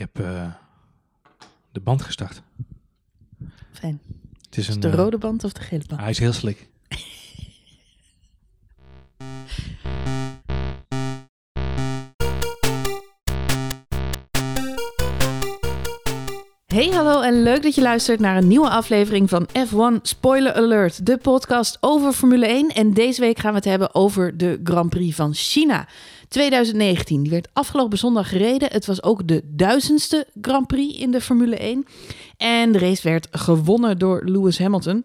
heb eh, de band gestart. Fijn. Het is Is een, de eh, rode band of de gele band? hij is heel slik. en leuk dat je luistert naar een nieuwe aflevering van F1 Spoiler Alert, de podcast over Formule 1. En deze week gaan we het hebben over de Grand Prix van China 2019. Die werd afgelopen zondag gereden. Het was ook de duizendste Grand Prix in de Formule 1. En de race werd gewonnen door Lewis Hamilton.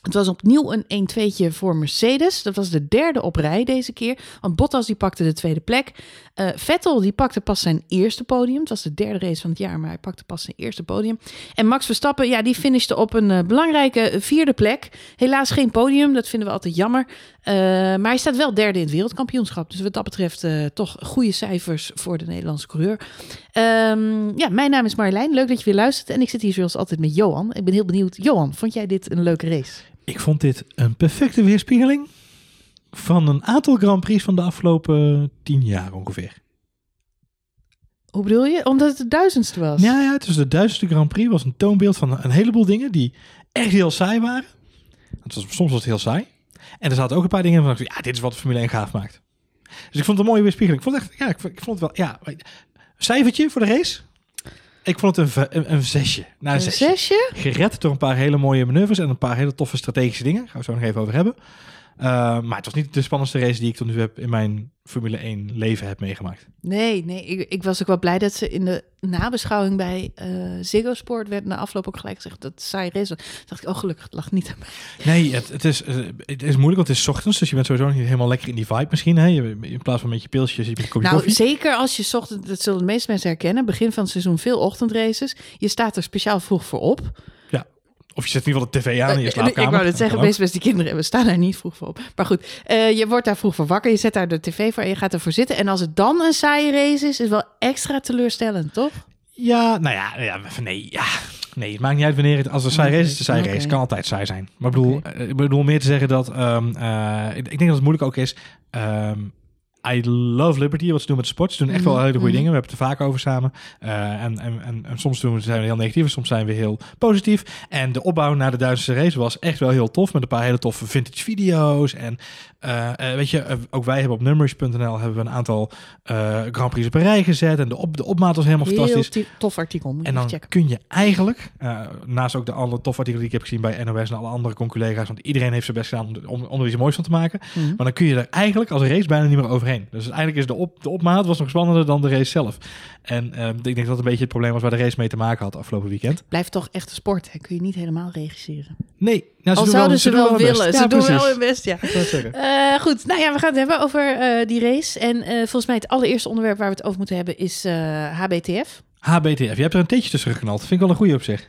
Het was opnieuw een 1-2'tje voor Mercedes. Dat was de derde op rij deze keer. Want Bottas die pakte de tweede plek. Eh, Vettel die pakte pas zijn eerste podium. Het was de derde race van het jaar, maar hij pakte pas zijn eerste podium. En Max Verstappen, ja, die finishte op een eh, belangrijke vierde plek. Helaas geen podium, dat vinden we altijd jammer. Eh, maar hij staat wel derde in het wereldkampioenschap. Dus wat dat betreft toch goede cijfers voor de Nederlandse coureur. Ehm, ja, mijn naam is Marjolein. Leuk dat je weer luistert. En ik zit hier zoals altijd met Johan. Ik ben heel benieuwd. Johan, vond jij dit een leuke race? Ik vond dit een perfecte weerspiegeling van een aantal Grand Prix van de afgelopen tien jaar ongeveer. Hoe bedoel je? Omdat het de duizendste was. Ja, ja, het was de duizendste Grand Prix. was een toonbeeld van een heleboel dingen die echt heel saai waren. Het was, soms was het heel saai. En er zaten ook een paar dingen van, ja, dit is wat Formule 1 gaaf maakt. Dus ik vond het een mooie weerspiegeling. Ik vond het echt, ja, ik vond, ik vond het wel, ja. Cijfertje voor de race? Ik vond het een, een, een zesje. Nou, een Een zesje. zesje? Gered door een paar hele mooie manoeuvres en een paar hele toffe strategische dingen. Gaan we zo nog even over hebben. Uh, maar het was niet de spannendste race die ik tot nu heb in mijn Formule 1 leven heb meegemaakt. Nee, nee. Ik, ik was ook wel blij dat ze in de nabeschouwing bij uh, Ziggo Sport werd na afloop ook gelijk gezegd dat saai race dacht ik, oh gelukkig, het lag niet aan mij. Nee, het, het, is, het is moeilijk, want het is ochtends, dus je bent sowieso niet helemaal lekker in die vibe misschien. Hè? Je, in plaats van met je pilsjes, je kopje Nou, koffie. zeker als je 's ochtend, dat zullen de meeste mensen herkennen, begin van het seizoen veel ochtendraces. Je staat er speciaal vroeg voor op. Of je zet in ieder geval de tv aan in je Uh, slaapkamer. ik wou het zeggen, Dat kan meest best die kinderen, we staan daar niet vroeg voor op. Maar goed, uh, je wordt daar vroeg voor wakker, je zet daar de tv voor en je gaat ervoor zitten. En als het dan een saaie race is, is het wel extra teleurstellend, toch? Ja, nou ja, ja, nee, ja. Nee, het maakt niet uit wanneer het... Als er saai race is, de saai Oké. race. kan altijd saai zijn. Maar ik bedoel, eh, ik bedoel meer te zeggen dat... ehm, eh, ik, ik denk dat het moeilijk ook is... ehm, I love Liberty, wat ze doen met sport. Ze doen echt wel Mhm, hele goede mhm. dingen. We hebben het er vaak over samen. Eh, en, en, en, en soms doen we, zijn we heel negatief, en soms zijn we heel positief. En de opbouw naar de Duitse race was echt wel heel tof. Met een paar hele toffe vintage video's. En eh, eh, weet je, eh, ook wij hebben op numbers.nl hebben we een aantal eh Grand Prix op een rij gezet. En de, op, de opmaat was helemaal Heel fantastisch. ti- tof artikel, moet je En dan checken. kun je eigenlijk, naast ook de alle toffe artikelen die ik heb gezien bij NOS en alle andere conculega's, want iedereen heeft zijn best gedaan om, om er iets moois van te maken. Mhm. Maar dan kun je er eigenlijk als race bijna niet meer overheen. Dus eigenlijk is de, op, de opmaat was nog spannender dan de race zelf. En eh, ik denk dat dat een beetje het probleem was waar de race mee te maken had afgelopen weekend. Blijft toch echt een sport, hè? kun je niet helemaal regisseren. Nee, nou, Al doen zouden ze wel, willen, ze doen wel hun best, ja. Het. Eh, goed, nou ja, we gaan het hebben over eh, die race. En eh, volgens mij het allereerste onderwerp waar we het over moeten hebben is HBTF. HBTF, je hebt er een theetje tussen geknald. Vind ik wel een goede op zich.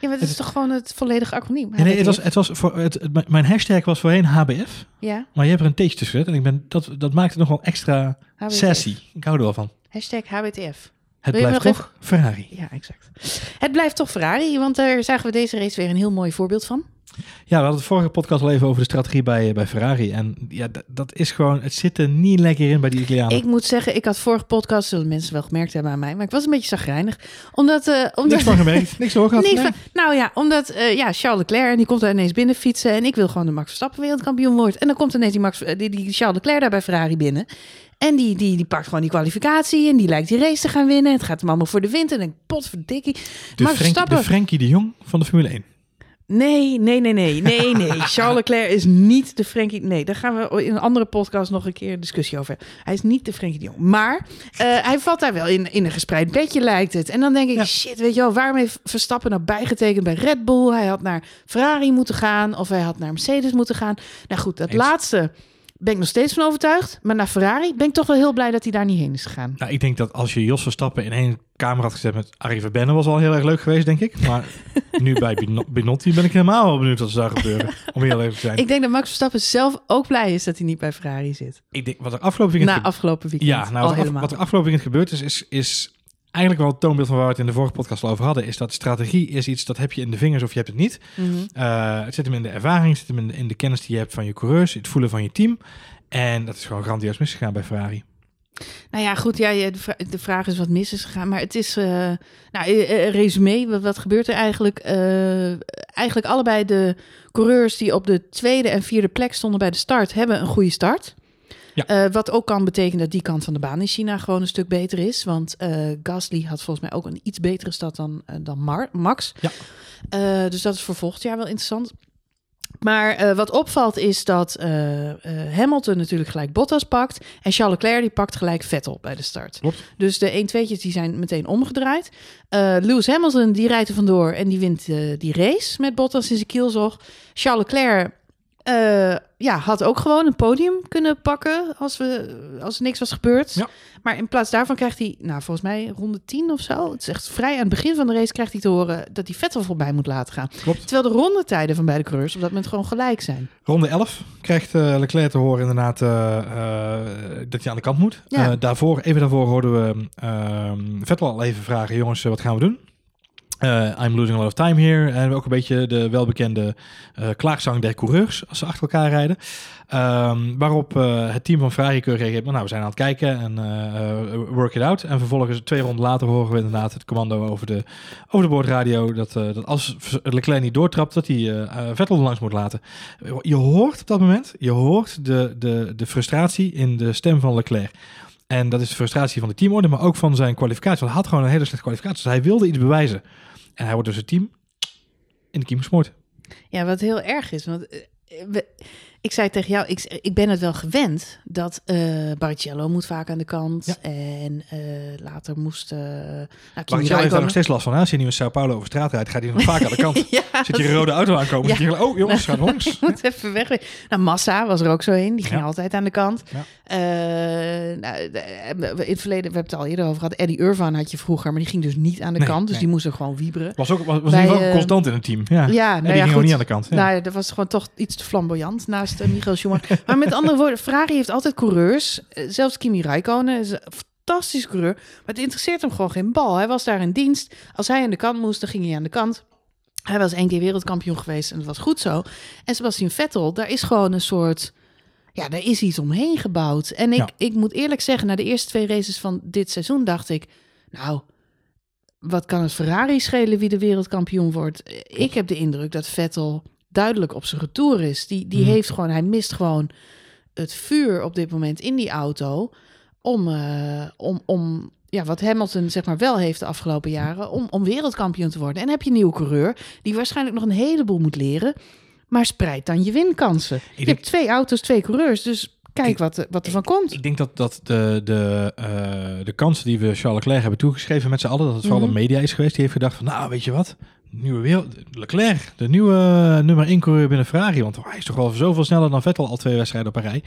Ja, maar dat is toch gewoon het volledige acroniem? Ja, nee, het was, het was voor, het, het- mijn hashtag was voorheen HBF, Ja, maar je hebt er een theetje tussen gezet. En ik ben, dat, dat maakt het nog wel extra HBTF. sassy. Ik hou er wel van. Hashtag HBTF. Het blijft toch Ferrari. Ja, exact. Het blijft toch Ferrari, want daar zagen we deze race weer een heel mooi voorbeeld van. Ja, we hadden het vorige podcast al even over de strategie bij, bij Ferrari. En ja, dat, is gewoon, het zit er niet lekker in bij die Italianen. Ik moet zeggen, ik had vorige podcast, zullen mensen wel gemerkt hebben aan mij, maar ik was een beetje zagrijnig. Omdat, eh omdat Niks van gemerkt, niks hoor gehad. Niks Nee. van- nou ja, omdat eh, ja, Charles Leclerc en die komt daar ineens binnen fietsen en ik wil gewoon de Max Verstappen wereldkampioen worden. En dan komt ineens die, Max, eh, die, die Charles Leclerc daar bij Ferrari binnen. En die, die, die pakt gewoon die kwalificatie en die lijkt die race te gaan winnen. Het gaat hem allemaal voor de wind en ik potverdikkie. De, de Frenkie de Jong van de Formule 1. Nee, nee, nee, nee, nee, nee. Charles Leclerc is niet de Frenkie. Nee, daar gaan we in een andere podcast nog een keer een discussie over. Hij is niet de Frenkie de Jong. Maar eh, hij valt daar wel in, in een gespreid bedje, lijkt het. En dan denk ik, Ja. shit, weet je wel, waarom heeft Verstappen nou bijgetekend bij Red Bull? Hij had naar Ferrari moeten gaan of hij had naar Mercedes moeten gaan. Nou goed, dat Eens. laatste ben ik nog steeds van overtuigd. Maar naar Ferrari ben ik toch wel heel blij dat hij daar niet heen is gegaan. Nou, ik denk dat als je Jos Verstappen in één kamer had gezet met Arie Verbennen, was al heel erg leuk geweest, denk ik. Maar nu bij Bino- Binotti ben ik helemaal wel benieuwd wat er zou gebeuren. Om heel even te zijn. Ik denk dat Max Verstappen zelf ook blij is dat hij niet bij Ferrari zit. Ik denk, wat er afgelopen weekend Na afgelopen weekend. Ja, nou, wat, er af- wat er afgelopen weekend gebeurd is, is, is eigenlijk wel het toonbeeld van waar we het in de vorige podcast al over hadden. Is dat strategie is iets dat heb je in de vingers of je hebt het niet. Mhm. Eh, het zit hem in de ervaring, het zit hem in de, in de kennis die je hebt van je coureurs, het voelen van je team. En dat is gewoon grandioos misgegaan bij Ferrari. Nou ja, goed. Ja, de, vra- de vraag is wat mis is gegaan. Maar het is, eh nou, eh, eh, resume. Wat, wat gebeurt er eigenlijk? Eigenlijk allebei de coureurs die op de tweede en vierde plek stonden bij de start, hebben een goede start. Ja. Eh, wat ook kan betekenen dat die kant van de baan in China gewoon een stuk beter is. Want eh Gasly had volgens mij ook een iets betere start dan, eh, dan Mar- Max. Ja. Dus dat is voor volgend jaar wel interessant. Maar wat opvalt is dat Hamilton natuurlijk gelijk Bottas pakt. En Charles Leclerc die pakt gelijk Vettel bij de start. Klopt. Dus de 1-2'tjes die zijn meteen omgedraaid. Lewis Hamilton die rijdt er vandoor en die wint die race met Bottas in zijn kielzog. Charles Leclerc eh, ja, had ook gewoon een podium kunnen pakken als, we, als er niks was gebeurd. Ja. Maar in plaats daarvan krijgt hij, nou volgens mij ronde 10 of zo. Het is echt vrij aan het begin van de race krijgt hij te horen dat hij Vettel voorbij moet laten gaan. Klopt. Terwijl de rondetijden van beide coureurs op dat moment gewoon gelijk zijn. Ronde 11 krijgt eh, Leclerc te horen inderdaad eh, dat hij aan de kant moet. Ja. Daarvoor, even daarvoor hoorden we ehm, Vettel al even vragen, jongens, wat gaan we doen? Eh, I'm losing a lot of time here. En ook een beetje de welbekende eh klaagzang der coureurs als ze achter elkaar rijden. Ehm, waarop eh, het team van Ferrari keurig reageert, nou, we zijn aan het kijken en work it out. En vervolgens twee ronden later horen we inderdaad het commando over de, over de boordradio dat, dat als Leclerc niet doortrapt, dat hij Vettel langs moet laten. Je hoort op dat moment, je hoort de, de, de frustratie in de stem van Leclerc. En dat is de frustratie van de teamorde, maar ook van zijn kwalificatie. Want hij had gewoon een hele slechte kwalificatie. Dus hij wilde iets bewijzen. En hij wordt dus het team in de kiem gesmoord. Ja, wat heel erg is. Want eh, ik zei tegen jou, ik, ik ben het wel gewend dat Barrichello moet vaak aan de kant. Ja. En eh, later moest... eh nou, heeft daar nog steeds last van. hè? Als je nu in Sao Paulo over straat rijdt, gaat hij nog vaak aan de kant. ja, Zit je een rode auto aankomen, Ja. je oh jongens, ga langs. moet even weg. Nou, Massa was er ook zo een. Die ging Ja. altijd aan de kant. Ja. Eh, nou, in het verleden, we hebben het al eerder over gehad. Eddie Irvan had je vroeger, maar die ging dus niet aan de Nee, kant. Dus nee. die moest er gewoon wieberen. Was ook was, Bij, in constant in het team. Ja, nou die ging ook goed. niet aan de kant. Ja. Nou, dat was gewoon toch iets te flamboyant naast uh, Michael Schumacher. maar met andere woorden, Ferrari heeft altijd coureurs. eh, zelfs Kimi Räikkönen is een fantastische coureur. Maar het interesseert hem gewoon geen bal. Hij was daar in dienst. Als hij aan de kant moest, dan ging hij aan de kant. Hij was één keer wereldkampioen geweest en dat was goed zo. En Sebastian Vettel, daar is gewoon een soort... Ja, daar is iets omheen gebouwd. En ik, Ja. ik moet eerlijk zeggen, na de eerste twee races van dit seizoen dacht ik... Nou, wat kan het Ferrari schelen wie de wereldkampioen wordt? Ik heb de indruk dat Vettel duidelijk op zijn retour is. Die, die Mhm. heeft gewoon, hij mist gewoon het vuur op dit moment in die auto om, eh, om, om ja, wat Hamilton zeg maar wel heeft de afgelopen jaren, om, om wereldkampioen te worden. En heb je een nieuwe coureur die waarschijnlijk nog een heleboel moet leren, maar spreid dan je winkansen. je denk- hebt twee auto's, twee coureurs, dus kijk Ik- wat, er- wat er van komt. Ik denk dat, dat de, de, eh, de kansen die we Charles Leclerc hebben toegeschreven met z'n allen, dat het vooral Mhm. de media is geweest. Die heeft gedacht van, nou weet je wat, nieuwe wereld, Leclerc, de nieuwe eh, nummer 1 coureur binnen Ferrari. Want hij is toch wel zoveel sneller dan Vettel al twee wedstrijden op rij.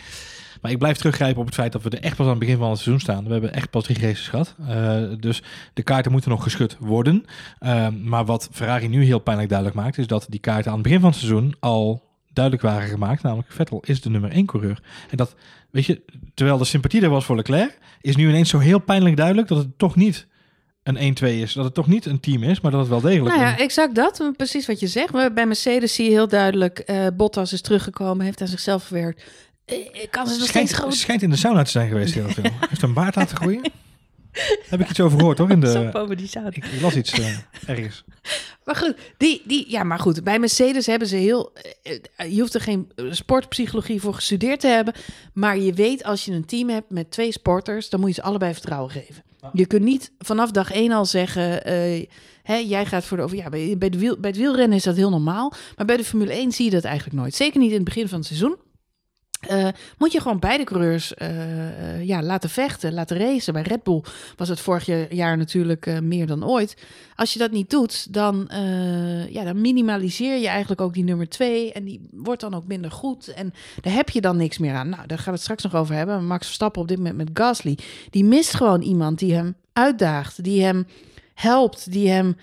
Maar ik blijf teruggrijpen op het feit dat we er echt pas aan het begin van het seizoen staan. We hebben echt pas drie races gehad. Eh, dus de kaarten moeten nog geschud worden. Eh, maar wat Ferrari nu heel pijnlijk duidelijk maakt, is dat die kaarten aan het begin van het seizoen al duidelijk waren gemaakt. Namelijk Vettel is de nummer 1 coureur. En dat, weet je, terwijl de sympathie er was voor Leclerc, is nu ineens zo heel pijnlijk duidelijk dat het toch niet een 1-2 is. Dat het toch niet een team is, maar dat het wel degelijk Nou ja, een- exact dat. Precies wat je zegt. Bij Mercedes zie je heel duidelijk, eh, Bottas is teruggekomen, heeft aan zichzelf verwerkt. Eh, eh, kan ze nog steeds schijnt, groot schijnt in de sauna te zijn geweest heel veel. Heeft een baard laten groeien? Heb ik iets over gehoord hoor? In de, over die ik, ik las iets eh, ergens. Maar goed, die, die, ja, maar goed, bij Mercedes hebben ze heel. eh, Je hoeft er geen sportpsychologie voor gestudeerd te hebben. Maar je weet als je een team hebt met twee sporters, dan moet je ze allebei vertrouwen geven. Je kunt niet vanaf dag één al zeggen. eh, hè, jij gaat voor de over. Ja, bij, bij, de wiel, bij het wielrennen is dat heel normaal. Maar bij de Formule 1 zie je dat eigenlijk nooit. Zeker niet in het begin van het seizoen. Eh, moet je gewoon beide coureurs eh, eh, ja, laten vechten, laten racen. Bij Red Bull was het vorig jaar natuurlijk meer dan ooit. Als je dat niet doet, dan, ja, dan minimaliseer je eigenlijk ook die nummer twee. En die wordt dan ook minder goed. En daar heb je dan niks meer aan. Nou, daar gaan we het straks nog over hebben. Max Verstappen op dit moment met Gasly. Die mist gewoon iemand die hem uitdaagt. Die hem helpt. Die hem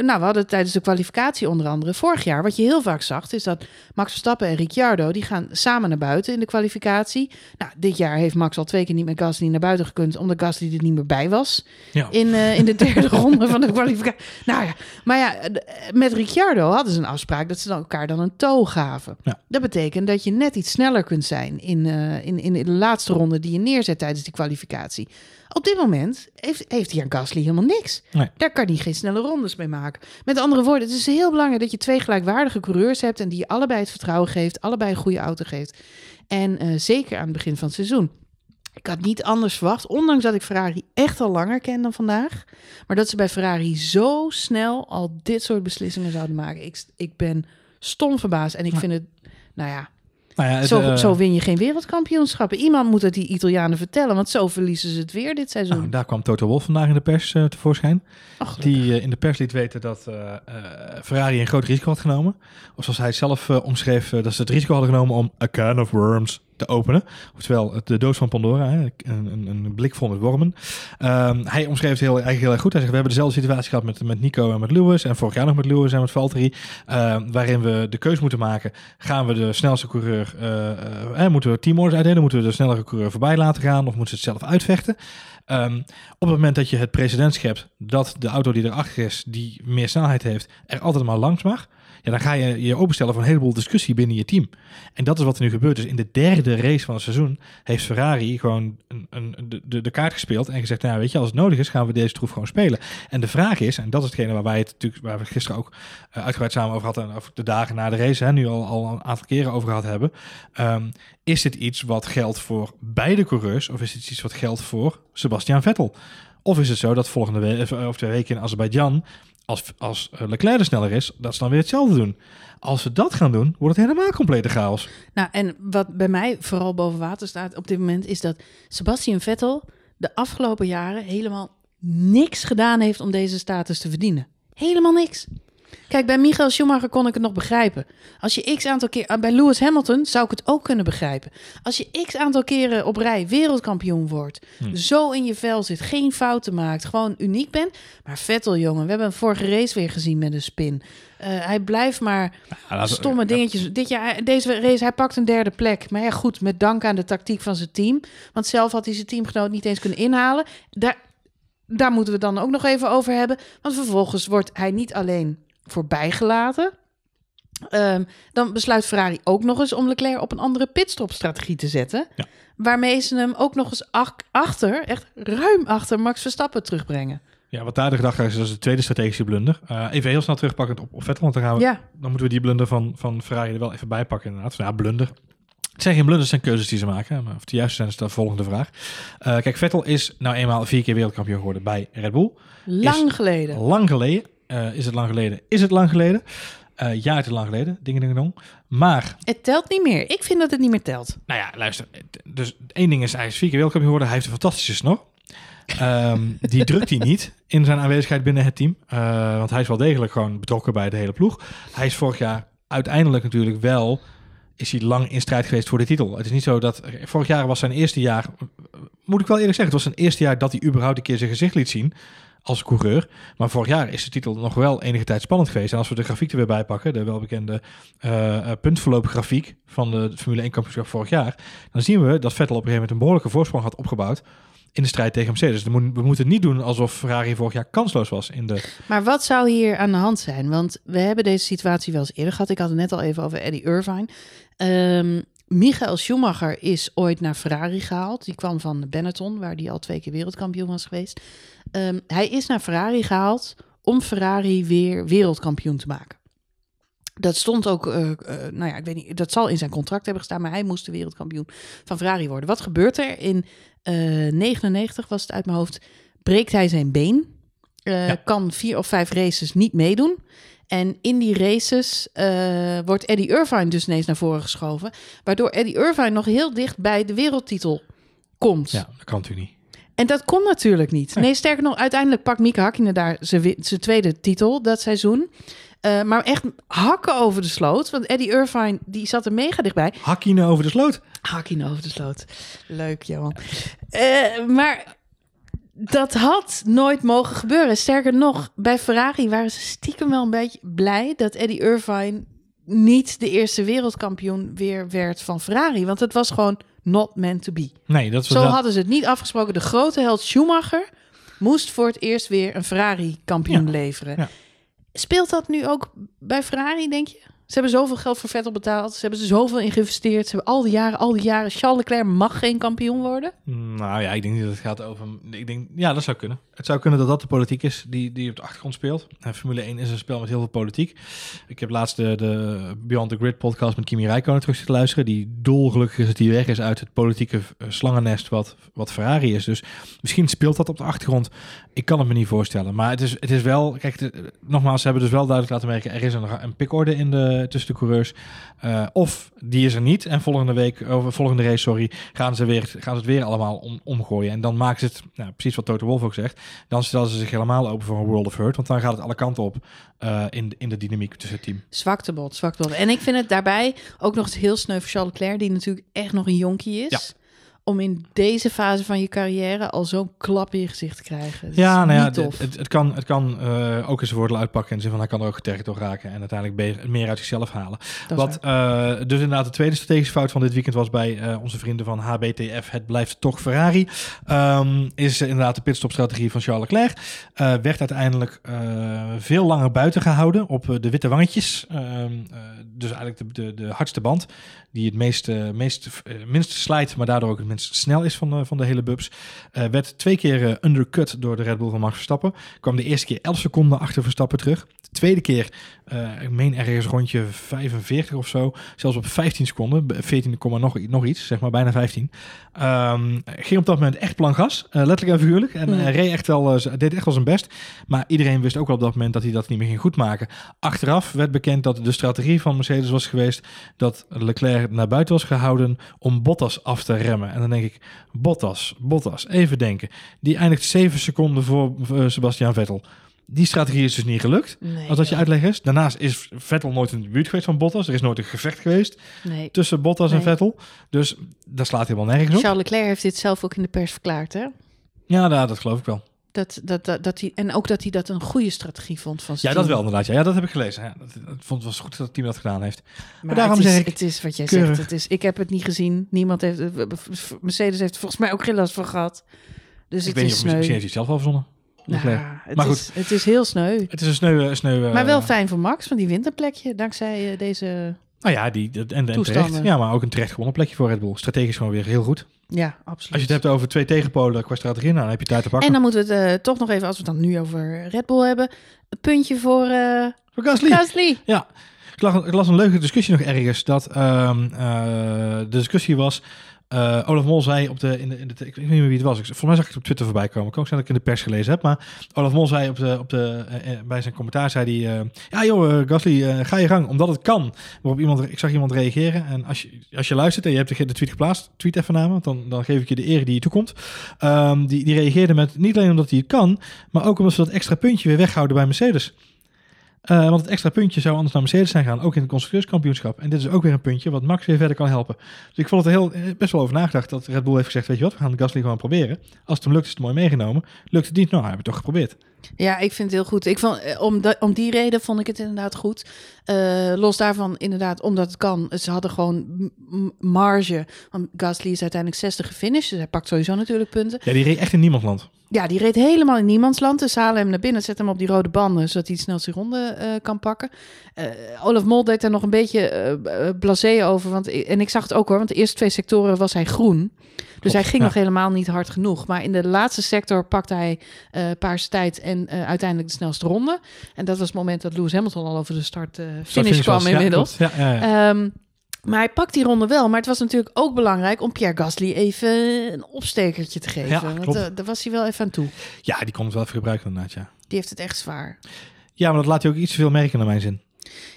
nou, we hadden tijdens de kwalificatie onder andere vorig jaar, wat je heel vaak zag, is dat Max Verstappen en Ricciardo, die gaan samen naar buiten in de kwalificatie. Nou, dit jaar heeft Max al twee keer niet met Gasly naar buiten gekund, omdat Gasly er niet meer bij was Ja. in, eh, in de derde ronde van de kwalificatie. Nou ja, maar ja, d- met Ricciardo hadden ze een afspraak dat ze dan elkaar dan een toe gaven. Ja. Dat betekent dat je net iets sneller kunt zijn in, eh, in, in de laatste ronde die je neerzet tijdens die kwalificatie. Op dit moment heeft, heeft hier Gasly helemaal niks. Nee. Daar kan hij geen snelle rondes mee maken. Met andere woorden, het is heel belangrijk dat je twee gelijkwaardige coureurs hebt en die je allebei het vertrouwen geeft, allebei een goede auto geeft. En eh, zeker aan het begin van het seizoen. Ik had niet anders verwacht, ondanks dat ik Ferrari echt al langer ken dan vandaag. Maar dat ze bij Ferrari zo snel al dit soort beslissingen zouden maken. Ik, ik ben stom verbaasd en ik vind het, nou ja, Nou ja, het, zo, eh, zo win je geen wereldkampioenschappen. Iemand moet het die Italianen vertellen, want zo verliezen ze het weer dit seizoen. nou, daar kwam Toto Wolff vandaag in de pers eh, tevoorschijn. Ach, Die eh, in de pers liet weten dat Ferrari een groot risico had genomen. Of zoals hij zelf omschreef, dat ze het risico hadden genomen om a can of worms te openen. Oftewel, de doos van Pandora, hè, een, een, blik vol met wormen. Ehm, hij omschreef het heel, eigenlijk heel goed. Hij zegt, we hebben dezelfde situatie gehad met, met Nico en met Lewis. En vorig jaar nog met Lewis en met Valtteri. ehm, waarin we de keus moeten maken. Gaan we de snelste coureur, eh, moeten we teamorders uitdelen? Moeten we de snellere coureur voorbij laten gaan? Of moeten ze het zelf uitvechten? Ehm, op het moment dat je het precedent schept dat de auto die erachter is, die meer snelheid heeft, er altijd maar langs mag, ja, dan ga je je openstellen voor een heleboel discussie binnen je team. En dat is wat er nu gebeurt. Dus in de derde race van het seizoen heeft Ferrari gewoon een, een, de, de, kaart gespeeld en gezegd, nou weet je, als het nodig is, gaan we deze troef gewoon spelen. En de vraag is, en dat is hetgene waar wij het natuurlijk, waar we gisteren ook eh, uitgebreid samen over hadden, en over de dagen na de race, hè, nu al, al een aantal keren over gehad hebben, ehm, is dit iets wat geldt voor beide coureurs of is dit iets wat geldt voor Sebastian Vettel? Of is het zo dat volgende week of twee weken in Azerbeidzjan, als, als eh, Leclerc er sneller is, dat ze dan weer hetzelfde doen? Als ze dat gaan doen, wordt het helemaal complete chaos. Nou, en wat bij mij vooral boven water staat op dit moment, is dat Sebastian Vettel de afgelopen jaren helemaal niks gedaan heeft om deze status te verdienen. Helemaal niks. Kijk, bij Michael Schumacher kon ik het nog begrijpen. Als je x aantal keer bij Lewis Hamilton zou ik het ook kunnen begrijpen. Als je x aantal keren op rij wereldkampioen wordt, Hm. zo in je vel zit, geen fouten maakt, gewoon uniek bent. Maar Vettel, jongen, we hebben een vorige race weer gezien met een spin. Eh, hij blijft maar stomme dingetjes. Dit jaar, deze race, hij pakt een derde plek. Maar ja, goed, met dank aan de tactiek van zijn team. Want zelf had hij zijn teamgenoot niet eens kunnen inhalen. Daar, daar moeten we het dan ook nog even over hebben. Want vervolgens wordt hij niet alleen voorbijgelaten. Ehm, dan besluit Ferrari ook nog eens om Leclerc op een andere pitstopstrategie te zetten. Ja. Waarmee ze hem ook nog eens ach- achter, echt ruim achter Max Verstappen terugbrengen. Ja, wat daar de gedachte is, dat is de tweede strategische blunder. Eh, even heel snel terugpakkend op, op Vettel, want dan, gaan we, Ja, dan moeten we die blunder van, van Ferrari er wel even bij pakken inderdaad. Ja, blunder. Het zijn geen blunders, het zijn keuzes die ze maken. Maar of de juiste zijn is de volgende vraag. Eh, kijk, Vettel is nou eenmaal vier keer wereldkampioen geworden bij Red Bull. lang geleden. Lang geleden. Eh, is het lang geleden? Is het lang geleden? Eh, ja, het is lang geleden. Dingen, dingen, dong. Maar, Het telt niet meer. Ik vind dat het niet meer telt. nou ja, luister. Dus één ding is, hij is vier keer wereldkampioen geworden. Hij heeft een fantastische snor. Ehm, die drukt hij niet in zijn aanwezigheid binnen het team. Eh, want hij is wel degelijk gewoon betrokken bij de hele ploeg. Hij is vorig jaar uiteindelijk natuurlijk wel... is hij lang in strijd geweest voor de titel. Het is niet zo dat... Vorig jaar was zijn eerste jaar... Moet ik wel eerlijk zeggen, het was zijn eerste jaar dat hij überhaupt een keer zijn gezicht liet zien als coureur. Maar vorig jaar is de titel nog wel enige tijd spannend geweest. En als we de grafiek er weer pakken, de welbekende uh, puntverloopgrafiek van de Formule 1 kampioenschap vorig jaar, dan zien we dat Vettel op een gegeven moment een behoorlijke voorsprong had opgebouwd in de strijd tegen Mercedes. Dus we moeten niet doen alsof Ferrari vorig jaar kansloos was in de... Maar wat zou hier aan de hand zijn? Want we hebben deze situatie wel eens eerder gehad. Ik had het net al even over Eddie Irvine. Um, Michael Schumacher is ooit naar Ferrari gehaald. Die kwam van Benetton, waar hij al twee keer wereldkampioen was geweest. Um, hij is naar Ferrari gehaald om Ferrari weer wereldkampioen te maken. Dat stond ook, uh, uh, nou ja, ik weet niet, dat zal in zijn contract hebben gestaan, maar hij moest de wereldkampioen van Ferrari worden. Wat gebeurt er? In uh, 99 was het uit mijn hoofd, breekt hij zijn been. Ja. Kan vier of vijf races niet meedoen. En in die races uh, wordt Eddie Irvine dus ineens naar voren geschoven. Waardoor Eddie Irvine nog heel dicht bij de wereldtitel komt. Ja, dat kan natuurlijk niet. En dat kon natuurlijk niet. Nee, sterker nog, uiteindelijk pakt Mika Hakkinen daar zijn tweede titel dat seizoen. Uh, maar echt hakken over de sloot. Want Eddie Irvine, die zat er mega dichtbij. Hakkinen over de sloot? Hakkinen over de sloot. Leuk, Johan. Uh, maar dat had nooit mogen gebeuren. Sterker nog, bij Ferrari waren ze stiekem wel een beetje blij dat Eddie Irvine niet de eerste wereldkampioen weer werd van Ferrari. Want het was gewoon not meant to be. Nee, dat Zo hadden ze het niet afgesproken. De grote held Schumacher moest voor het eerst weer een Ferrari-kampioen Ja, leveren. ja. Speelt dat nu ook bij Ferrari, denk je? Ze hebben zoveel geld voor Vettel betaald. Ze hebben er zoveel in geïnvesteerd. Ze hebben al die jaren, al die jaren. Charles Leclerc mag geen kampioen worden. Nou ja, ik denk niet dat het gaat over... Ik denk, ja, dat zou kunnen. Het zou kunnen dat dat de politiek is die, die op de achtergrond speelt. En Formule 1 is een spel met heel veel politiek. Ik heb laatst de, Beyond the Grid podcast met Kimi Räikkönen terug zitten luisteren. Die dolgelukkig is dat hij weg is uit het politieke eh, slangennest wat, wat Ferrari is. Dus misschien speelt dat op de achtergrond. Ik kan het me niet voorstellen. Maar het is, het is wel... Kijk, nogmaals, ze hebben dus wel duidelijk laten merken... er is een, een pikorde in de, tussen de coureurs. Eh, of die is er niet. En volgende week, of volgende race, sorry, gaan ze, weer, gaan ze het weer allemaal om, omgooien. En dan maken ze het, nou, precies wat Toto Wolff ook zegt, dan stellen ze zich helemaal open voor een World of Hurt. Want dan gaat het alle kanten op eh, in, in de dynamiek tussen het team. Zwaktebod, zwaktebod. En ik vind het daarbij ook nog eens heel sneu voor Charles Leclerc... die natuurlijk echt nog een jonkie is... Ja. Om in deze fase van je carrière al zo'n klap in je gezicht te krijgen. Dat Ja, nou ja, niet tof. het, het, het kan, het kan eh, ook eens voordeel uitpakken. De zin van hij kan er ook getergd door raken. En uiteindelijk meer uit zichzelf halen. Dat Wat eh, dus inderdaad de tweede strategische fout van dit weekend was bij eh, onze vrienden van HBTF. Het blijft toch Ferrari. Ehm, is inderdaad de pitstopstrategie van Charles Leclerc. Werd uiteindelijk veel langer buiten gehouden op de witte wangetjes. Ehm, eh, dus eigenlijk de, de, de hardste band. Die het meest, eh, meest, eh, minst slijt, maar daardoor ook het minst snel is van, de- van de hele bubs. Eh, werd twee keer eh, undercut door de Red Bull van Max Verstappen. Kwam de eerste keer 11 seconden achter Verstappen terug. De tweede keer, ik meen ergens rondje 45 of zo. Zelfs op 15 seconden. 14, komma nog, nog iets, zeg maar bijna 15. Ehm, ging op dat moment echt plan gas. letterlijk en figuurlijk. En reed echt wel, deed echt wel zijn best. Maar iedereen wist ook wel op dat moment dat hij dat niet meer ging goedmaken. Achteraf werd bekend dat de strategie van Mercedes was geweest dat Leclerc naar buiten was gehouden om Bottas af te remmen. En dan denk ik, Bottas, Bottas, even denken. Die eindigt 7 seconden voor eh, Sebastian Vettel. Die strategie is dus niet gelukt. Nee, Als dat je uitleg is. Daarnaast is Vettel nooit in de buurt geweest van Bottas. Er is nooit een gevecht geweest nee. tussen Bottas en. Vettel. Dus dat slaat helemaal nergens op. Charles Leclerc heeft dit zelf ook in de pers verklaard, hè? Ja, nou, dat geloof ik wel. Dat, dat, dat, dat hij, en ook dat hij dat een goede strategie vond van Ja, zijn dat team. wel inderdaad. Ja, ja dat heb ik gelezen. Ja, dat, dat vond het was goed dat het team dat gedaan heeft. Maar daarom het is, zeg ik, het is wat jij keurig. zegt. Het is, ik heb het niet gezien. Niemand heeft, eh, Mercedes heeft volgens mij ook geen last van gehad. Dus ik het weet niet is of misschien sneu. heeft hij het zelf wel verzonnen. Nou, het, Maar goed. Is, het is heel sneu. Het is een sneu... sneu eh, Maar wel fijn voor Max, want die wint een plekje dankzij eh, deze... Nou ja, die, dat- en, en terecht. Ja, maar ook een terecht gewonnen plekje voor Red Bull. Strategisch gewoon weer heel goed. Ja, absoluut. Als je het hebt over twee tegenpolen qua strategie, nou, dan heb je tijd te pakken. En dan moeten we het eh, toch nog even, als we het dan nu over Red Bull hebben, een puntje voor eh Voor Gasly. Gasly. Ja, ik las, ik las een leuke discussie nog ergens. Dat ehm, eh, de discussie was. Eh, Olaf Mol zei op de, in de, in de. Ik weet niet meer wie het was. Ik, volgens mij zag ik het op Twitter voorbij komen. Kan ook zijn dat ik in de pers gelezen heb. Maar Olaf Mol zei op de, op de, eh, eh, bij zijn commentaar: zei hij, Ja, joh, Gasly, ga je gang. Omdat het kan. Iemand, ik zag iemand reageren. En als je, als je luistert en je hebt de, tweet geplaatst, tweet even naar me. Dan, dan geef ik je de eer die je toekomt. Ehm, die, die reageerde met niet alleen omdat hij het kan. Maar ook omdat ze dat extra puntje weer weghouden bij Mercedes. Eh, want het extra puntje zou anders naar Mercedes zijn gaan, ook in het constructeurskampioenschap. En dit is ook weer een puntje wat Max weer verder kan helpen. Dus ik vond het heel, eh, best wel over nagedacht dat Red Bull heeft gezegd, weet je wat, we gaan Gasly gewoon proberen. Als het hem lukt, is het mooi meegenomen. Lukt het niet, nou, hebben we het toch geprobeerd. Ja, ik vind het heel goed. Ik vond, eh, om, om die reden vond ik het inderdaad goed. Los daarvan, inderdaad, omdat het kan. Ze hadden gewoon marge. Want Gasly is uiteindelijk 60 gefinished. Dus hij pakt sowieso natuurlijk punten. Ja, die reed echt in niemandsland. Ja, die reed helemaal in niemandsland. Dus ze halen hem naar binnen, zetten hem op die rode banden, zodat hij de snelste ronde eh, kan pakken. Eh, Olaf Mol deed daar nog een beetje blasé over. Want, en ik zag het ook hoor, want de eerste twee sectoren was hij groen. Dus hij ging ja. nog helemaal niet hard genoeg. Maar in de laatste sector pakte hij paarse tijd en uiteindelijk de snelste ronde. En dat was het moment dat Lewis Hamilton al over de start eh, finish kwam inmiddels. Ja, ja, ja. Maar hij pakt die ronde wel. Maar het was natuurlijk ook belangrijk om Pierre Gasly even een opstekertje te geven. Ja, want eh, daar was hij wel even aan toe. ja, die kon het wel even gebruiken inderdaad, ja. Die heeft het echt zwaar. Ja, maar dat laat hij ook iets te veel merken naar mijn zin.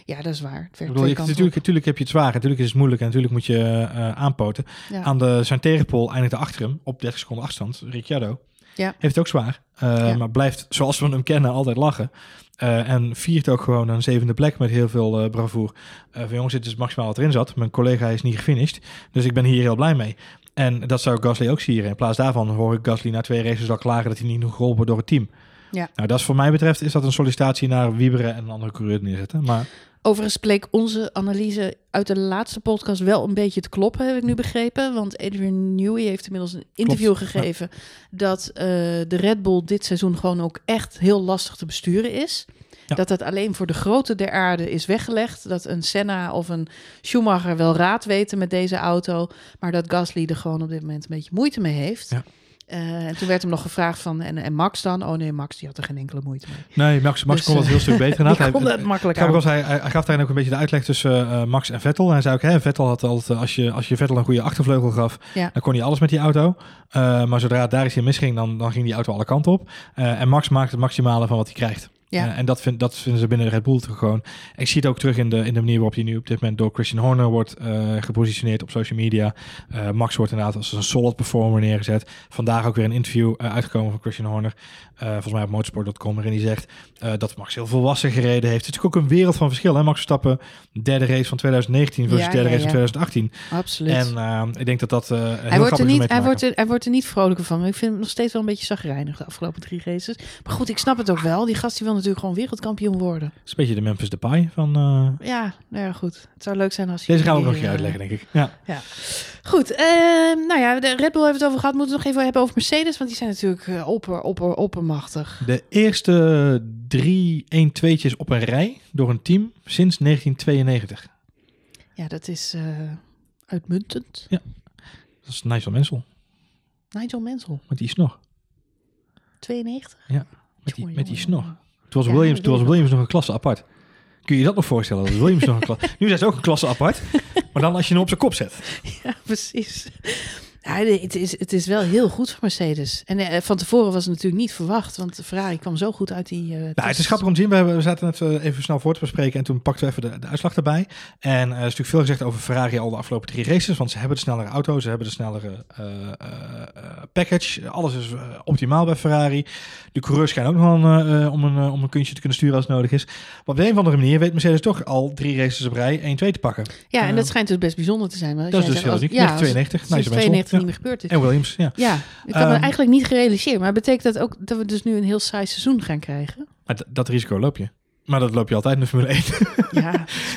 Ja, dat is waar. Het werkt bedoel, je, natuurlijk, natuurlijk heb je het zwaar, natuurlijk is het moeilijk en natuurlijk moet je eh, aanpoten. Ja. Aan de zijn tegenpool eindigde achter hem op 30 seconden afstand, Ricciardo. Ja. Heeft het ook zwaar, eh, Ja. maar blijft zoals we hem kennen altijd lachen. Eh, en viert ook gewoon een zevende plek met heel veel eh bravoer. Van jongens, dit is maximaal wat erin zat. Mijn collega is niet gefinished, dus ik ben hier heel blij mee. En dat zou Gasly ook sieren. In plaats daarvan hoor ik Gasly na twee races al klagen dat hij niet nog geholpen wordt door het team. Ja. Nou, dat is voor mij betreft is dat een sollicitatie naar Wieberen en een andere coureur neerzetten. Maar Overigens bleek onze analyse uit de laatste podcast wel een beetje te kloppen, heb ik nu begrepen. Want Adrian Newey heeft inmiddels een interview Klopt, gegeven dat eh, de Red Bull dit seizoen gewoon ook echt heel lastig te besturen is. Ja. Dat het alleen voor de grote der aarde is weggelegd. Dat een Senna of een Schumacher wel raad weten met deze auto. Maar dat Gasly er gewoon op dit moment een beetje moeite mee heeft. Ja. Eh, en toen werd hem nog gevraagd van, en, en Max dan? Oh nee, Max die had er geen enkele moeite mee. nee, Max, Max Dus, kon het eh, heel stuk beter. Die Hij- kon het makkelijk was, hij, hij gaf daarin ook een beetje de uitleg tussen eh, Max en Vettel. Hij zei ook, hè, Vettel had altijd, als je, als je Vettel een goede achtervleugel gaf, Ja. dan kon hij alles met die auto. Maar zodra het daar iets in misging, dan, dan ging die auto alle kanten op. En Max maakt het maximale van wat hij krijgt. Ja. Eh, en dat, vind, dat vinden ze binnen Red Bull toch gewoon. Ik zie het ook terug in de, in de manier waarop hij nu op dit moment door Christian Horner wordt eh, gepositioneerd op social media. Eh, Max wordt inderdaad als een solid performer neergezet. Vandaag ook weer een interview uitgekomen van Christian Horner. volgens mij op motorsport.com, waarin hij zegt dat Max heel volwassen gereden heeft. Het is ook een wereld van verschil. Hè? Max Verstappen, derde race van 2019 versus Ja, derde ja, race van 2018. Absoluut. En ik denk dat dat hij, wordt er niet, hij, wordt er, hij wordt er niet vrolijker van. Ik vind hem nog steeds wel een beetje zagrijnig de afgelopen drie races. Maar goed, ik snap het ook wel. Die gast die wil natuurlijk gewoon wereldkampioen worden. Het is een beetje de Memphis Depay van... eh, Ja, nou ja, goed. Het zou leuk zijn als je... deze gaan we ook nog een keer eh, uitleggen, denk ik. Ja. Goed, eh, nou ja, de Red Bull hebben we het over gehad. Moeten we het nog even hebben over Mercedes, want die zijn natuurlijk eh, opper, opper, oppermachtig. De eerste drie 1-2'tjes op een rij door een team sinds 1992. Ja, dat is eh, uitmuntend. Dat is Nigel Mansell Nigel Mansell, met die snor. 92. Met die, Jongen, met die snor. Toen was, Ja, Williams, toen was Williams nog een klasse apart. Kun je je dat nog voorstellen? Dat Williams nog een klasse... Nu zijn ze ook een klasse apart. Maar dan als je hem op zijn kop zet. Ja, precies. Ja, het, is, het is wel heel goed voor Mercedes. En eh, van tevoren was het natuurlijk niet verwacht, want Ferrari kwam zo goed uit die. eh, Nou, het is grappig om te zien. We, hebben, we zaten net eh, even snel voor te bespreken en toen pakten we even de, de uitslag erbij. En er is natuurlijk veel gezegd over Ferrari al de afgelopen drie races. Want ze hebben de snellere auto, ze hebben de snellere package. Alles is optimaal bij Ferrari. De coureurs schijnen ook nog wel om, een, om een kunstje te kunnen sturen als het nodig is. Maar op de een of andere manier weet Mercedes toch al drie races op rij 1-2 te pakken. Ja, en dat schijnt dus best bijzonder te zijn. als Dat is dus zegt, heel als-. Ja, als- 92, sinds Nigel Mansell. 92 Ja. niet meer gebeurd is. En Williams, ja. Ja, ik had me Ehm, eigenlijk niet gerealiseerd. Maar betekent dat ook dat we dus nu een heel saai seizoen gaan krijgen? Maar dat risico loop je. Maar dat loop je altijd in de Formule 1. Ja,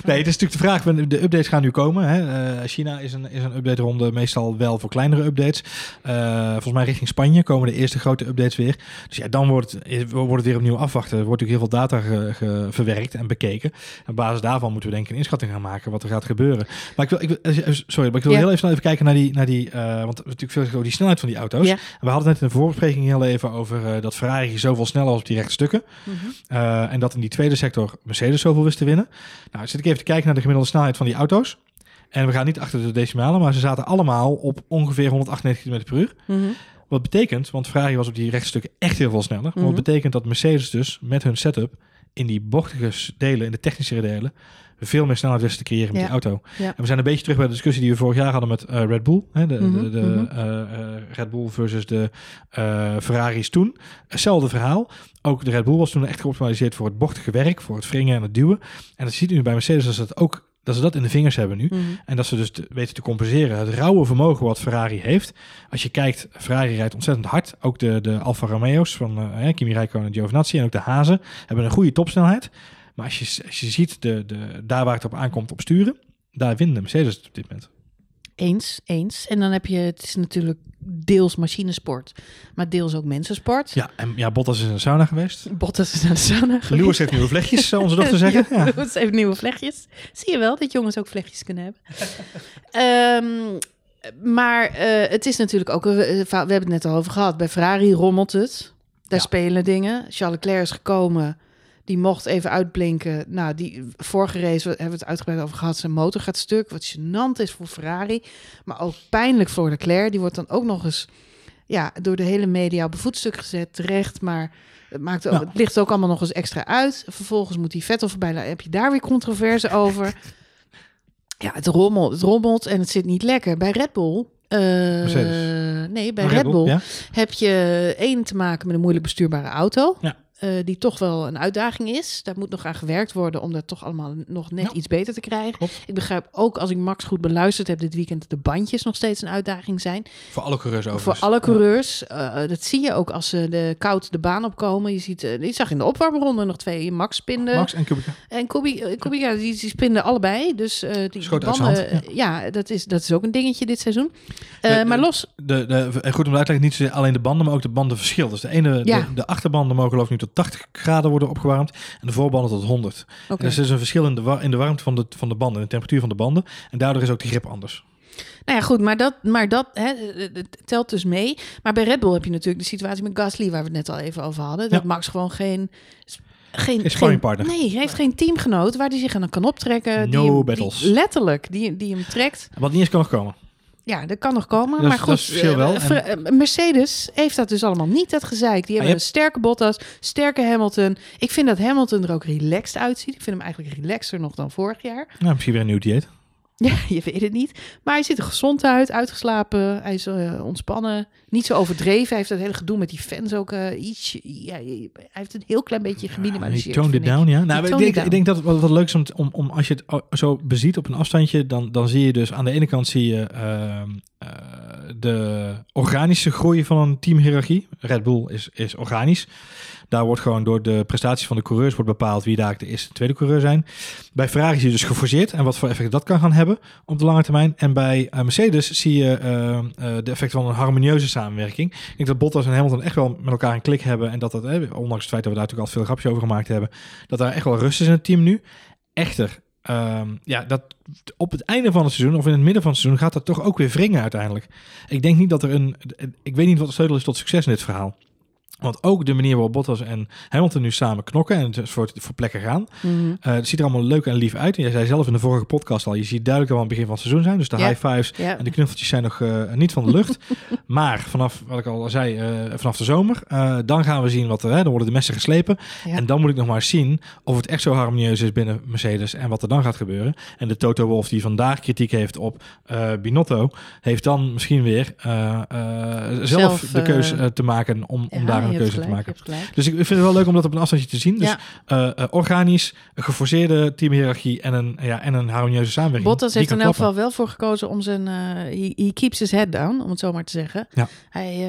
Nee, het is natuurlijk de vraag. De updates gaan nu komen. Hè. Eh, China is een, is een update ronde meestal wel voor kleinere updates. Eh, volgens mij richting Spanje komen de eerste grote updates weer. Dus ja, dan wordt het, wordt het weer opnieuw afwachten. Er wordt natuurlijk heel veel data ge- ge- verwerkt en bekeken. En op basis daarvan moeten we denk ik een inschatting gaan maken wat er gaat gebeuren. Maar ik wil, ik wil eh, sorry, maar ik wil Ja. heel even snel even kijken naar die, naar die want natuurlijk veel over die snelheid van die auto's. Ja. En we hadden net in de voorbespreking heel even over eh, dat Ferrari zoveel sneller was op die rechte stukken. Mhm. Uh, en dat in die tweede sector Mercedes zoveel wist te winnen. Nou, zit ik even te kijken naar de gemiddelde snelheid van die auto's. En we gaan niet achter de decimalen, maar ze zaten allemaal op ongeveer 198 km per uur. Mhm. Wat betekent, want Ferrari was op die rechtsstukken echt heel veel sneller. Maar Mhm. wat betekent dat Mercedes dus met hun setup in die bochtige delen, in de technische delen, veel meer snelheid wisten te creëren met die auto. En we zijn een beetje terug bij de discussie die we vorig jaar hadden met eh, Red Bull. Hè, de, Mhm, de, de, mhm. eh, eh, Red Bull versus de Ferraris toen. Hetzelfde verhaal. Ook de Red Bull was toen echt geoptimaliseerd voor het bochtige werk, voor het wringen en het duwen. En dat ziet u nu bij Mercedes dat ze dat ook dat ze dat in de vingers hebben nu. Mhm. En dat ze dus te- weten te compenseren. Het rauwe vermogen wat Ferrari heeft. Als je kijkt, Ferrari rijdt ontzettend hard. Ook de, de Alfa Romeo's van Kimi Räikkönen en Giovinazzi en ook de Hazen hebben een goede topsnelheid. Maar als je, als je ziet de, de, daar waar het op aankomt op sturen, daar winnen de Mercedes het op dit moment. Eens, eens. En dan heb je, het is natuurlijk deels machinesport, maar deels ook mensensport. Ja, en ja, Bottas is de sauna geweest. Bottas is de sauna geweest. Lewis heeft nieuwe vlechtjes, zou onze dochter zeggen. Ja. Lewis heeft nieuwe vlechtjes. Zie je wel dat jongens ook vlechtjes kunnen hebben. Ehm, maar eh, het is natuurlijk ook, eh, we hebben het net al over gehad, bij Ferrari rommelt het. Daar Ja. spelen dingen. Charles Leclerc is gekomen, die mocht even uitblinken. Nou, die vorige race, hebben we het uitgebreid over gehad, zijn motor gaat stuk. Wat gênant is voor Ferrari, maar ook pijnlijk voor Leclerc. Die wordt dan ook nog eens ja, door de hele media op een voetstuk gezet, terecht. Maar het, maakt ook, Ja. het ligt ook allemaal nog eens extra uit. Vervolgens moet die Vettel voorbij. Dan heb je daar weer controverse over. Ja, het rommelt, het rommelt en het zit niet lekker. Bij Red Bull... eh, nee, bij Red Red Bull ja? heb je één te maken met een moeilijk bestuurbare auto. Ja. Eh, die toch wel een uitdaging is. Daar moet nog aan gewerkt worden om dat toch allemaal nog net Ja. iets beter te krijgen. Klopt. Ik begrijp ook, als ik Max goed beluisterd heb dit weekend, dat de bandjes nog steeds een uitdaging zijn. Voor alle coureurs overigens. Voor alle coureurs. Eh, dat zie je ook als ze de koud de baan opkomen. Je ziet, eh, ik zag in de opwarmronde nog twee Max spinden. Max en Kubica. En Kubi, eh, Kubica, die, die spinden allebei. Dus eh die Schoot uit banden, eh, ja, dat, is, dat is ook een dingetje dit seizoen. Eh, De- maar los, De, de, goed om te uitleggen, niet alleen de banden, maar ook de bandenverschil. Dus de ene, Ja. de, de achterbanden mogen geloof ik nu tot 80 graden worden opgewarmd en de voorbanden tot 100. oké. En er is dus een verschil in de, in de warmte van de, van de banden, in de temperatuur van de banden. En daardoor is ook de grip anders. Nou ja, goed, maar dat, maar dat hè, het telt dus mee. Maar bij Red Bull heb je natuurlijk de situatie met Gasly, waar we het net al even over hadden. Dat Ja. Max gewoon geen... Geen, geen, sparringpartner. nee, hij heeft geen teamgenoot waar hij zich aan kan optrekken. die No die- battles. letterlijk, die, die hem trekt. Wat niet eens kan nog komen. Ja, dat kan nog komen. Dat maar dat goed, is het verschil wel. eh, eh, Mercedes heeft dat dus allemaal niet, dat gezeik. Die hebben een sterke Bottas, sterke Hamilton. Ik vind dat Hamilton er ook relaxed uitziet. Ik vind hem eigenlijk relaxer nog dan vorig jaar. Nou, misschien weer een nieuw dieet. Ja, je weet het niet. Maar hij ziet er gezond uit, uitgeslapen. Hij is eh, ontspannen. Niet zo overdreven. Hij heeft dat hele gedoe met die fans ook eh, iets. Ja, hij heeft een heel klein beetje geminimaliseerd. toned it ik. down, ja. Nou, ik denk, ik denk dat het wat, wat leuk is om, om, om als je het zo beziet op een afstandje, dan, dan zie je dus aan de ene kant zie je ehm, eh, de organische groei van een teamhierarchie. Red Bull is, is organisch. Daar wordt gewoon door de prestaties van de coureurs wordt bepaald wie daar de eerste en tweede coureur zijn. Bij Ferrari zie je dus geforceerd en wat voor effect dat kan gaan hebben op de lange termijn. En bij eh, Mercedes zie je eh, eh, de effecten van een harmonieuze samenwerking. Ik denk dat Bottas en Hamilton echt wel met elkaar een klik hebben. En dat dat, ondanks het feit dat we daar natuurlijk al veel grapjes over gemaakt hebben, dat daar echt wel rust is in het team nu. Echter, ehm, ja, dat op het einde van het seizoen of in het midden van het seizoen gaat dat toch ook weer wringen uiteindelijk. Ik denk niet dat er een. Ik weet niet wat de sleutel is tot succes in dit verhaal. Want ook de manier waarop Bottas en Hamilton nu samen knokken en dus voor, voor plekken gaan. Mhm. eh, het ziet er allemaal leuk en lief uit. En jij zei zelf in de vorige podcast al, je ziet duidelijk al aan het begin van het seizoen zijn. Dus de high fives en de knuffeltjes zijn nog eh, niet van de lucht. maar vanaf, wat ik al zei, eh, vanaf de zomer, dan gaan we zien wat er, hè, dan worden de messen geslepen. En dan moet ik nog maar zien of het echt zo harmonieus is binnen Mercedes en wat er dan gaat gebeuren. En de Toto Wolff die vandaag kritiek heeft op Binotto, heeft dan misschien weer zelf, Zelf, de keuze te maken om, om daar een gelijk, te maken. je. Dus ik vind het wel leuk om dat op een afstandje te zien. Dus Ja. eh, eh, organisch, een geforceerde teamhierarchie en een, ja, en een harmonieuze samenwerking. Bottas heeft in elk geval wel voor gekozen om zijn... eh he, he keeps his head down, om het zo maar te zeggen. Ja. Hij,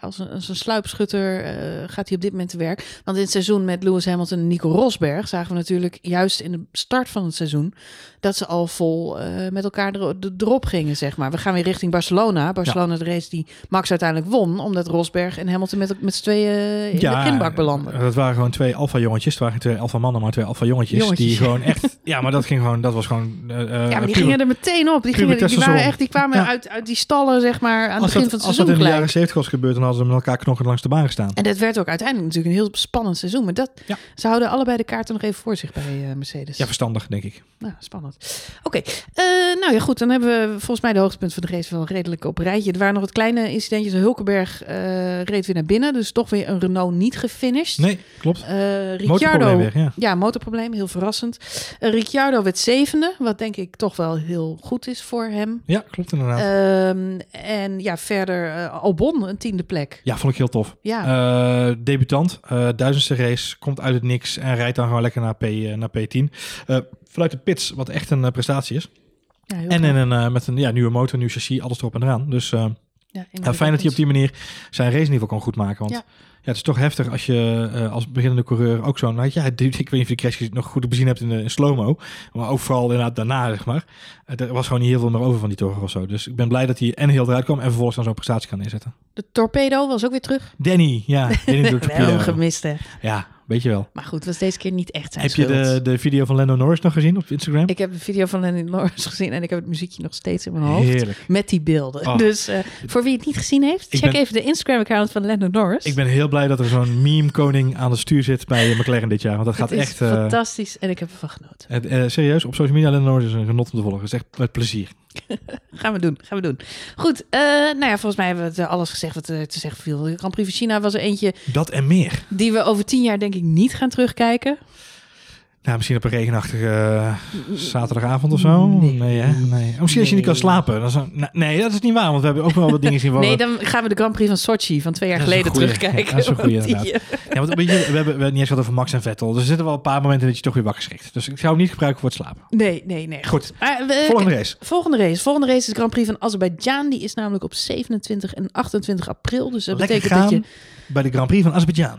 als, een, als een sluipschutter gaat hij op dit moment te werk. Want in het seizoen met Lewis Hamilton en Nico Rosberg... zagen we natuurlijk juist in de start van het seizoen... dat ze al vol met elkaar er, de- erop gingen, zeg maar. We gaan weer richting Barcelona. Barcelona de race die Max uiteindelijk won... omdat Rosberg en Hamilton met, met z'n tweeën eh, in de grindbak belanden. Dat waren gewoon twee alfa jongetjes. Het waren twee alfa mannen, maar twee alfa jongetjes. Jongetjes, Die ja. gewoon echt. Ja, maar dat ging gewoon. Dat was gewoon. eh, eh, Ja, maar die puur- gingen er meteen op. Die, gingen, die, waren echt, die kwamen Ja. uit, uit die stallen, zeg maar, aan het als begin dat, van het als dat seizoen in de gelijk. jaren 70 was gebeurd, dan hadden ze met elkaar knokken langs de baan gestaan. En dat werd ook uiteindelijk natuurlijk een heel spannend seizoen. Maar dat, Ja. ze houden allebei de kaarten nog even voor zich bij Mercedes. Ja, verstandig, denk ik. Nou, spannend. Oké, nou ja, goed. Dan hebben we volgens mij de hoogtepunt van de race wel redelijk op rijtje. Er waren nog wat kleine incidentjes. Hulkenberg reed weer naar binnen. Dus toch weer een Renault niet gefinished. Nee, klopt. Motorprobleem Ricciardo, ja. ja, motorprobleem, heel verrassend. Eh, Ricciardo werd zevende, wat denk ik toch wel heel goed is voor hem. Ja, klopt inderdaad. Ehm, en ja, verder eh, Albon, een tiende plek. ja, vond ik heel tof. Ja, debutant, duizendste race, komt uit het niks en rijdt dan gewoon lekker naar, P, naar P10. Eh, vanuit de pits, wat echt een prestatie is. ja En knap. in een, met een ja, nieuwe motor, nieuw chassis, alles erop en eraan. Dus ja, ja, fijn dat hij op die manier zijn race in ieder geval kan goed maken. Want. Het is toch heftig als je eh, als beginnende coureur ook zo'n... Nou, ja, ik weet niet of je de crash nog goed bezien hebt in, de, in slow-mo. Maar ook vooral inderdaad daarna, zeg maar. Eh, er was gewoon niet heel veel meer over van die Toro Rosso. Dus ik ben blij dat hij en heel eruit kwam en vervolgens dan zo'n prestatie kan neerzetten. De torpedo was ook weer terug. Danny, ja. Danny doet Wel gemist, hè. Ja, weet je wel. Maar goed, was deze keer niet echt zijn Heb je de, de video van Lando Norris nog gezien op Instagram? Ik heb de video van Lenny Norris gezien en ik heb het muziekje nog steeds in mijn hoofd. Heerlijk. Met die beelden. Oh. Dus eh, voor wie het niet gezien heeft, check ben- even de Instagram-account van Lennon Norris. Ik ben heel blij dat er zo'n meme-koning aan het stuur zit bij McLaren dit jaar. Want dat gaat het is echt... eh, fantastisch en ik heb ervan genoten. het, eh, serieus, op social media Norris is een genot om te volgen. Het is echt met plezier. Gaan we doen, gaan we doen. Goed, eh, nou ja, volgens mij hebben we het, alles gezegd wat er te zeggen viel. De Grand Prix van China was er eentje Dat en meer. die we over tien jaar denk ik niet gaan terugkijken. Ja, misschien op een regenachtige eh, zaterdagavond of zo. Nee. hè? nee. Oh, misschien als je niet kan slapen. Dan zou- nee, dat is niet waar. Want we hebben ook wel wat dingen zien. Nee, dan gaan we de Grand Prix van Sochi van twee jaar geleden goeie. terugkijken. Ja, dat is een die, inderdaad. Ja, want je, we, hebben, we hebben het niet eens gehad over Max en Vettel. Dus er zitten wel een paar momenten dat je toch weer wakker schrikt. Dus ik zou hem niet gebruiken voor het slapen. Nee, nee, nee. Goed, Maar we- volgende race. Volgende race. Volgende race is de Grand Prix van Azerbeidzjan. Die is namelijk op 27 en 28 april. Dus dat Lekker betekent dat je... bij de Grand Prix van Azerbeidzjan.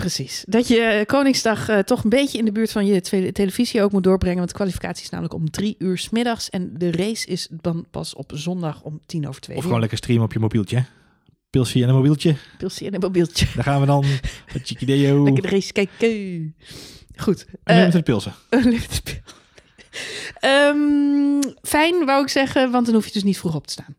Precies. Dat je eh, Koningsdag eh, toch een beetje in de buurt van je tele- televisie ook moet doorbrengen. Want de kwalificatie is namelijk om drie uur 's middags. En de race is dan pas op zondag om tien over twee. Of gewoon lekker streamen op je mobieltje. Pilsie en een mobieltje. Pilsie en een mobieltje. Daar gaan we dan. Chiquideo. Lekker de race kijken. Goed. En Eh, met het pilsen. Unlimited. Ehm, fijn, wou ik zeggen, want dan hoef je dus niet vroeg op te staan.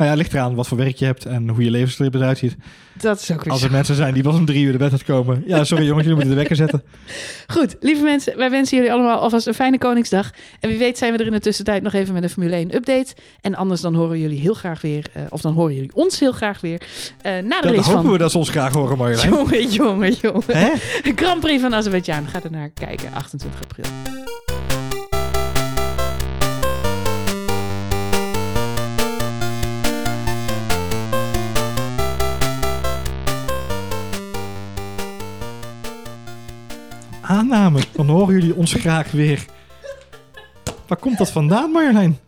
Nou ja, het ligt eraan wat voor werk je hebt en hoe je levensstijl eruit ziet. Dat is ook weer Als zo. er mensen zijn die pas om drie uur de bed uitkomen. Ja, sorry jongens, jullie moeten de wekker zetten. Goed, lieve mensen, wij wensen jullie allemaal alvast een fijne Koningsdag. En wie weet zijn we er in de tussentijd nog even met een Formule 1 update. En anders dan horen jullie heel graag weer, eh, of dan horen jullie ons heel graag weer, eh, na de Dan hopen van... we dat ze ons graag horen, Marjolein. Jongen, jongen, jongen. Hè? Grand Prix van Azerbeidzjan. Ga er naar kijken, 28 april. Dan horen jullie ons graag weer. Waar komt dat vandaan, Marjolein?